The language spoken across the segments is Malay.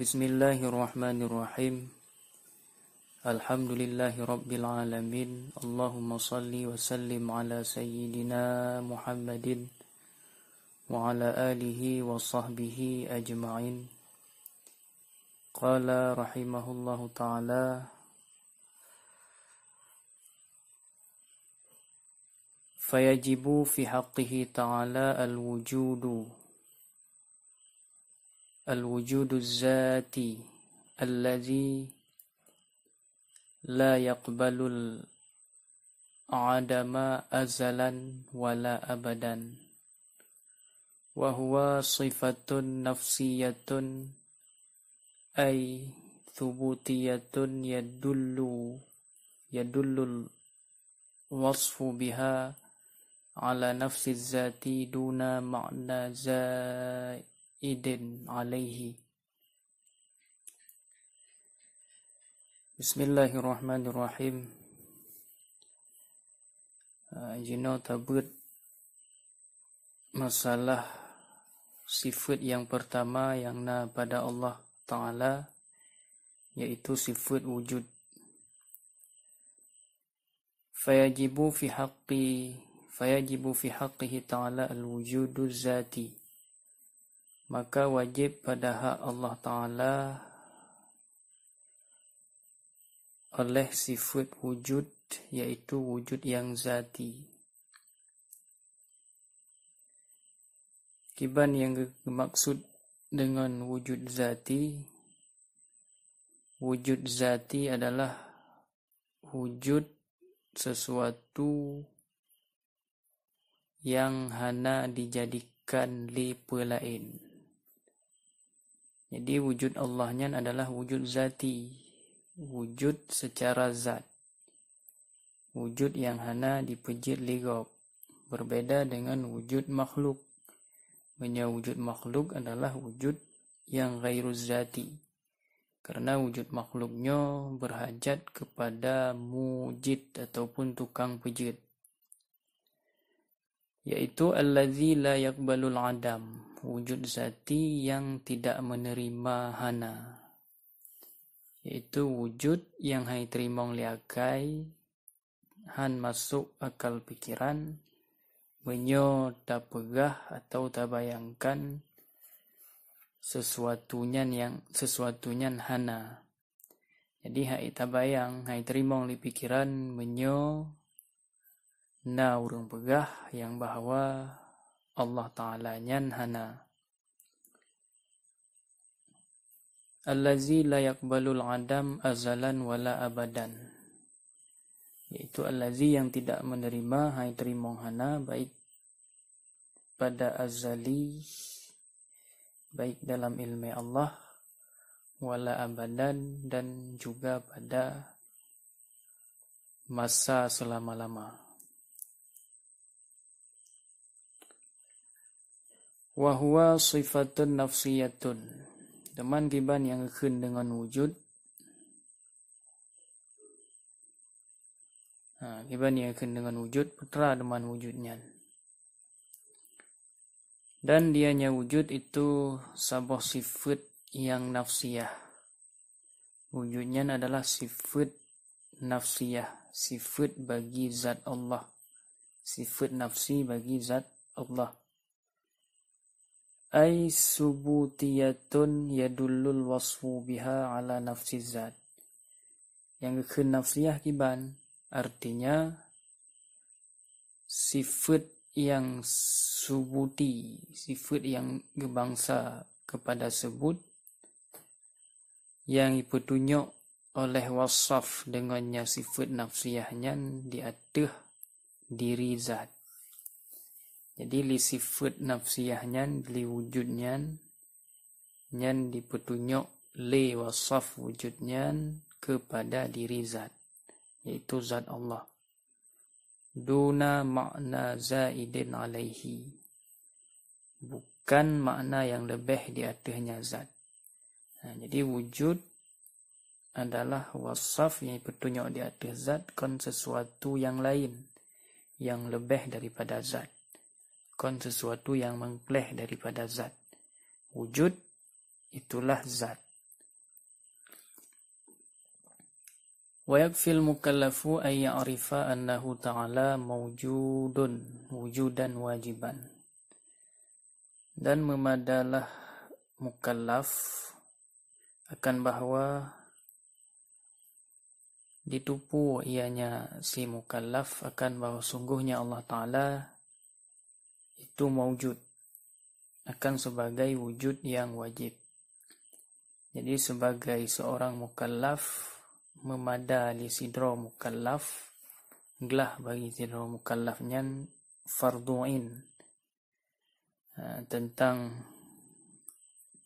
بسم الله الرحمن الرحيم الحمد لله رب العالمين اللهم صل وسلم على سيدنا محمد وعلى آله وصحبه أجمعين قال رحمه الله تعالى فيجب في حقه تعالى الوجود الذاتي الذي لا يقبل العدم أزلا ولا أبدا وهو صفة نفسية أي ثبوتية يدل يدل الوصف بها على نفس الذات دون معنى زائد idin alaihi. Bismillahirrahmanirrahim. Uh, Jino tabut. Masalah Sifat yang pertama Yang na pada Allah Ta'ala Iaitu sifat wujud. Fayajibu fi haqqi Fayajibu fi haqqihi ta'ala Al-wujudu zati maka wajib pada hak Allah Ta'ala oleh sifat wujud iaitu wujud yang zati. Kiban yang dimaksud dengan wujud zati wujud zati adalah wujud sesuatu yang hana dijadikan li lain. Jadi wujud Allahnya adalah wujud zati. Wujud secara zat. Wujud yang hana dipejit ligob. Berbeda dengan wujud makhluk. Benya wujud makhluk adalah wujud yang gairu zati. Kerana wujud makhluknya berhajat kepada mujid ataupun tukang pejit. Iaitu allazi la yakbalul adam wujud zati yang tidak menerima hana iaitu wujud yang hai terima liakai han masuk akal pikiran menyo tak pegah atau tak bayangkan sesuatunya yang sesuatunya hana. Jadi hai tak bayang hai terima li pikiran menyo na urung pegah yang bahawa Allah Ta'ala nyan hana. Allazi la yakbalul adam azalan wala abadan. Iaitu allazi yang tidak menerima hai terimong hana baik pada azali baik dalam ilmu Allah wala abadan dan juga pada masa selama-lama. Wahwa sifatun nafsiyatun. Teman kiban yang akan dengan wujud. Ha, kiban yang akan dengan wujud. Putra teman wujudnya. Dan dianya wujud itu sebuah sifat yang nafsiyah. Wujudnya adalah sifat nafsiyah. Sifat bagi zat Allah. Sifat nafsi bagi zat Allah ay subutiyatun yadullul wasfu biha ala nafsi zat. Yang ke nafsiyah kiban artinya sifat yang subuti, sifat yang gebangsa kepada sebut yang dipetunjuk oleh wasaf dengannya sifat nafsiyahnya di atas diri zat. Jadi li sifat nafsiyahnya, li wujudnya, nyan dipetunjuk li wasaf wujudnya kepada diri zat, yaitu zat Allah. Duna makna zaidin alaihi. Bukan makna yang lebih di atasnya zat. Nah, jadi wujud adalah wasaf yang dipetunjuk di atas zat kan sesuatu yang lain yang lebih daripada zat melakukan sesuatu yang mengkleh daripada zat. Wujud itulah zat. Wa yakfil mukallafu ay ya'rifa annahu ta'ala mawjudun, wujudan wajiban. Dan memadalah mukallaf akan bahawa ditupu ianya si mukallaf akan bahawa sungguhnya Allah Ta'ala itu mewujud akan sebagai wujud yang wajib. Jadi sebagai seorang mukallaf memada li sidro mukallaf gelah bagi sidro mukallafnya fardu'in ha, tentang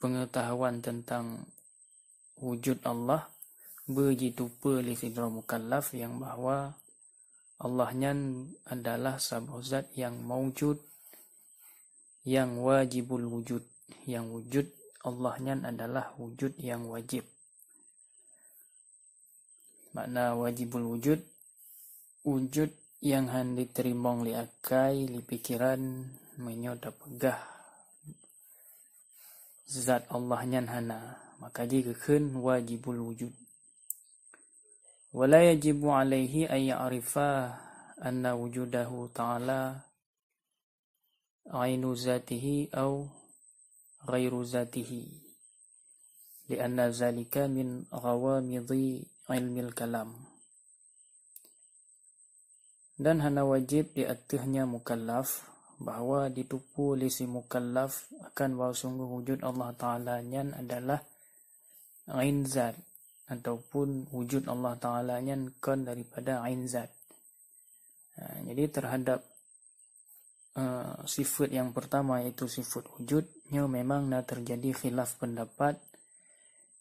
pengetahuan tentang wujud Allah begitu li sidro mukallaf yang bahawa Allahnya adalah sebuah zat yang mewujud yang wajibul wujud. Yang wujud Allahnya adalah wujud yang wajib. Makna wajibul wujud wujud yang hendak terimong li akai li pikiran menyoda pegah. Zat Allahnya hana. Maka jika wajibul wujud. Wala yajibu alaihi ayya arifa anna wujudahu ta'ala عين ذاته أو غير ذاته لأن ذلك من غوامض علم الكلام dan hana wajib di atasnya mukallaf bahawa ditupu oleh si mukallaf akan bahawa sungguh wujud Allah Ta'ala adalah ain zat ataupun wujud Allah Ta'ala nya kan daripada Ain Zat. Ha, jadi terhadap uh, sifat yang pertama iaitu sifat wujudnya memang nak terjadi khilaf pendapat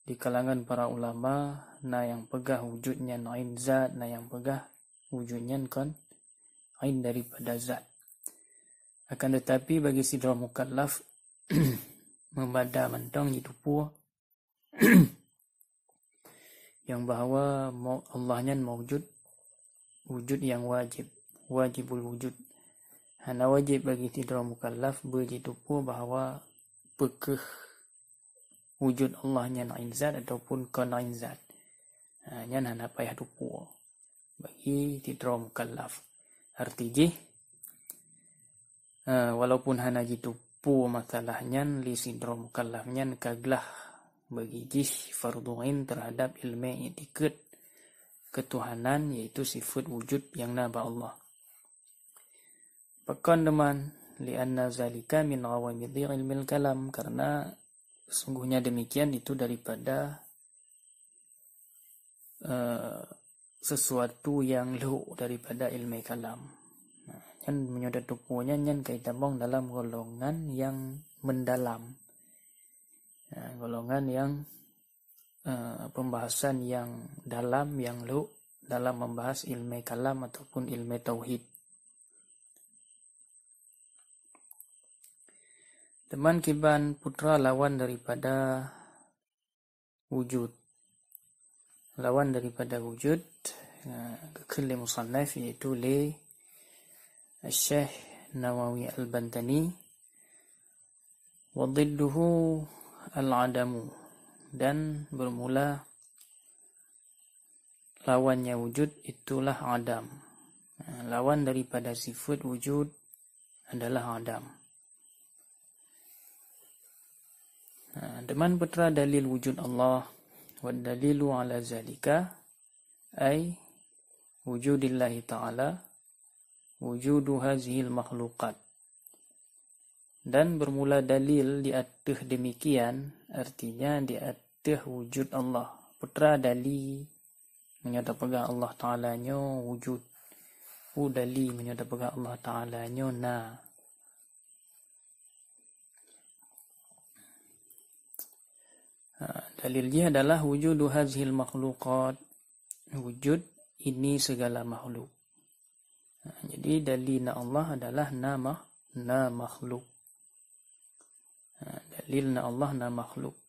di kalangan para ulama na yang pegah wujudnya Ain Zat, na yang pegah wujudnya kan Ain daripada Zat. Akan tetapi bagi si dua mukallaf membaca mentong itu pun yang bahawa Allahnya mewujud wujud yang wajib wajibul wujud hanya wajib bagi tidak mukallaf begitu pun bahawa pekeh wujud Allahnya nain zat ataupun kanain zat. Hanya hanya payah tupu. Bagi tidak mukallaf. Artinya uh, walaupun hanya gitu pu masalahnya li sindrom mukallafnya kaglah bagi jih fardu'in terhadap ilmu etiket ketuhanan yaitu sifat wujud yang naba Allah. Pekan deman lianna zalika min awamidhi ilmi kalam karena sungguhnya demikian itu daripada uh, sesuatu yang lu daripada ilmu kalam. Nah, yang menyodot tupunya yang kaitan dalam golongan yang mendalam ya, golongan yang uh, pembahasan yang dalam yang lu dalam membahas ilmu kalam ataupun ilmu tauhid. Teman kiban putra lawan daripada wujud. Lawan daripada wujud uh, kekali musannaf iaitu li Syekh Nawawi Al-Bantani wa dhidduhu al-adamu dan bermula lawannya wujud itulah adam. Ha, lawan daripada sifat wujud adalah adam. Ha, deman putra dalil wujud Allah wa dalilu ala zalika ay wujudillahi ta'ala wujudu hazihil makhlukat dan bermula dalil di atas demikian artinya di atas wujud Allah. Putra dali menyata pegang Allah Ta'ala nyo wujud u dali menyata pegang Allah Ta'ala nyo na dalil dia adalah wujud hazil makhlukat wujud ini segala makhluk ha, jadi dalil Allah adalah nama na makhluk Ha, dalil na Allah na makhluk.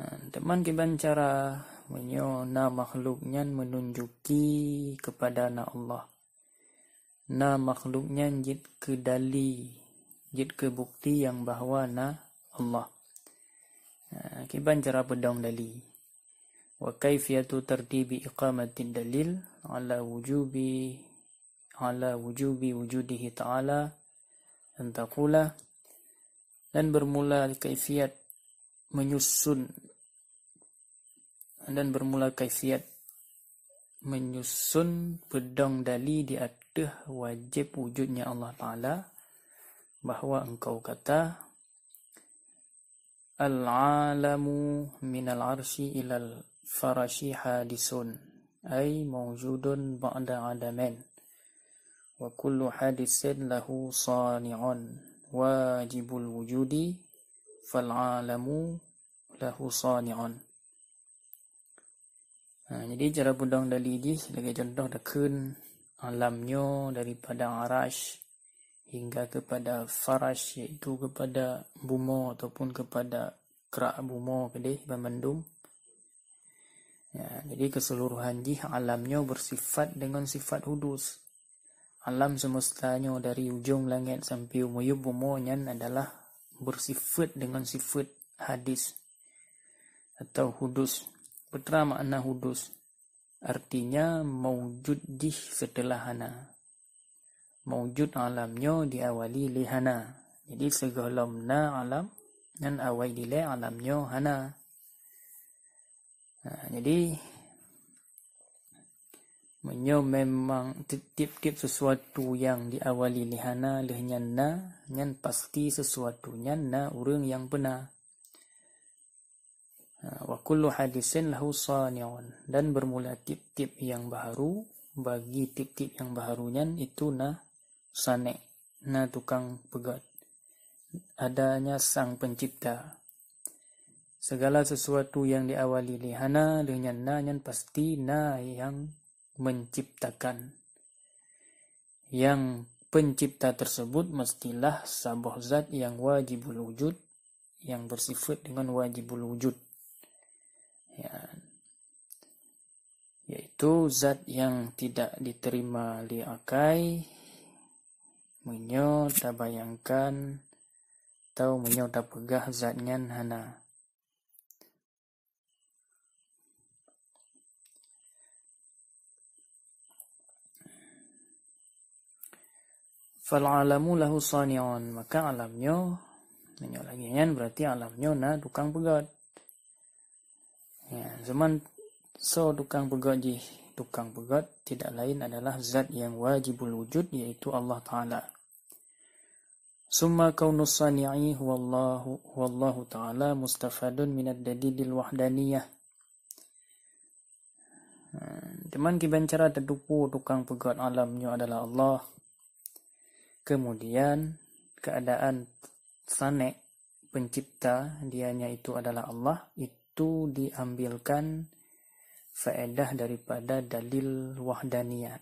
Ha, teman kiban cara menyo na makhluknya menunjuki kepada na Allah. Na makhluknya jid ke dali, jid ke bukti yang bahawa na Allah. Ah, kiban cara pedang dali? Wa kaifiyatu tartibi iqamatin dalil ala wujubi ala wujubi wujudihi ta'ala dan taqula. Dan bermula kaifiat menyusun dan bermula kaifiat menyusun pedang dali di atas wajib wujudnya Allah Ta'ala. Bahawa engkau kata Al-alamu minal arshi ilal farashi hadisun. Ay mawjudun ba'da adamin. Wa kullu hadisin lahu sani'un. Wajibul wujudi. Fal alamu lahu sani'un. Ha, jadi cara budang dali ni sebagai contoh dah kun alamnya daripada arash hingga kepada farash iaitu kepada buma ataupun kepada kerak buma kedih bermendum Ya, jadi keseluruhan jih alamnya bersifat dengan sifat hudus. Alam semestanya dari ujung langit sampai umuyub bumanya adalah bersifat dengan sifat hadis atau hudus. Betul makna hudus. Artinya mewujud jih setelah hana. Mewujud alamnya diawali lihana. Jadi segala alam dan awal dile alamnya hana. Ha, jadi menyo memang tip-tip sesuatu yang diawali lihana lehnya na nyan pasti sesuatu nyan na urang yang benar ha, wa kullu hadisin lahu sani'un dan bermula tip-tip yang baru bagi tip-tip yang baru nyan itu na sane na tukang pegat adanya sang pencipta Segala sesuatu yang diawali lihana dengan na yang pasti na yang menciptakan. Yang pencipta tersebut mestilah sebuah zat yang wajibul wujud yang bersifat dengan wajibul wujud. Ya. Yaitu zat yang tidak diterima liakai menyo tak bayangkan atau menyo tak pegah zatnya hana. fal alamu lahu sani'un. Maka alamnya menyo lagi kan berarti alamnya na tukang pegat. Ya zaman so tukang pegat ji tukang pegat tidak lain adalah zat yang wajibul wujud yaitu Allah taala summa kaunus sani'i huwallahu huwallahu taala mustafadun min ad-dalilil wahdaniyah Teman kiban cara terdupu tukang pegat alamnya adalah Allah. Kemudian keadaan sanek pencipta dianya itu adalah Allah itu diambilkan faedah daripada dalil wahdaniyat.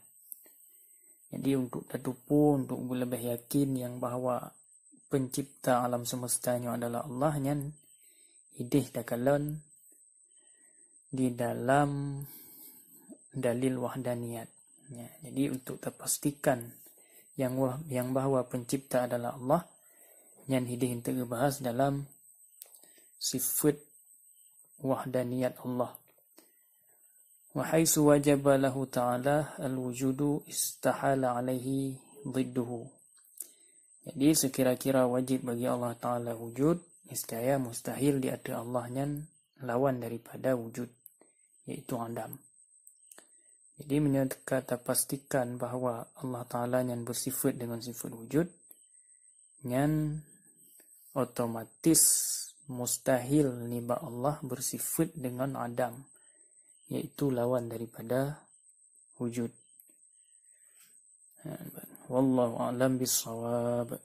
Jadi untuk tertupu untuk lebih yakin yang bahawa pencipta alam semestanya adalah Allah yang idih dakalon di dalam dalil wahdaniyat. Ya, jadi untuk terpastikan yang yang bahawa pencipta adalah Allah yang hidih kita bahas dalam sifat wahdaniyat Allah wa haitsu wajaba lahu ta'ala al-wujudu istahala alaihi dhidduhu jadi sekira-kira wajib bagi Allah Ta'ala wujud Niscaya mustahil di atas Allah yang lawan daripada wujud Iaitu Adam jadi menyatakan pastikan bahawa Allah Ta'ala yang bersifat dengan sifat wujud yang otomatis mustahil niba Allah bersifat dengan Adam iaitu lawan daripada wujud. والله أعلم بالصواب.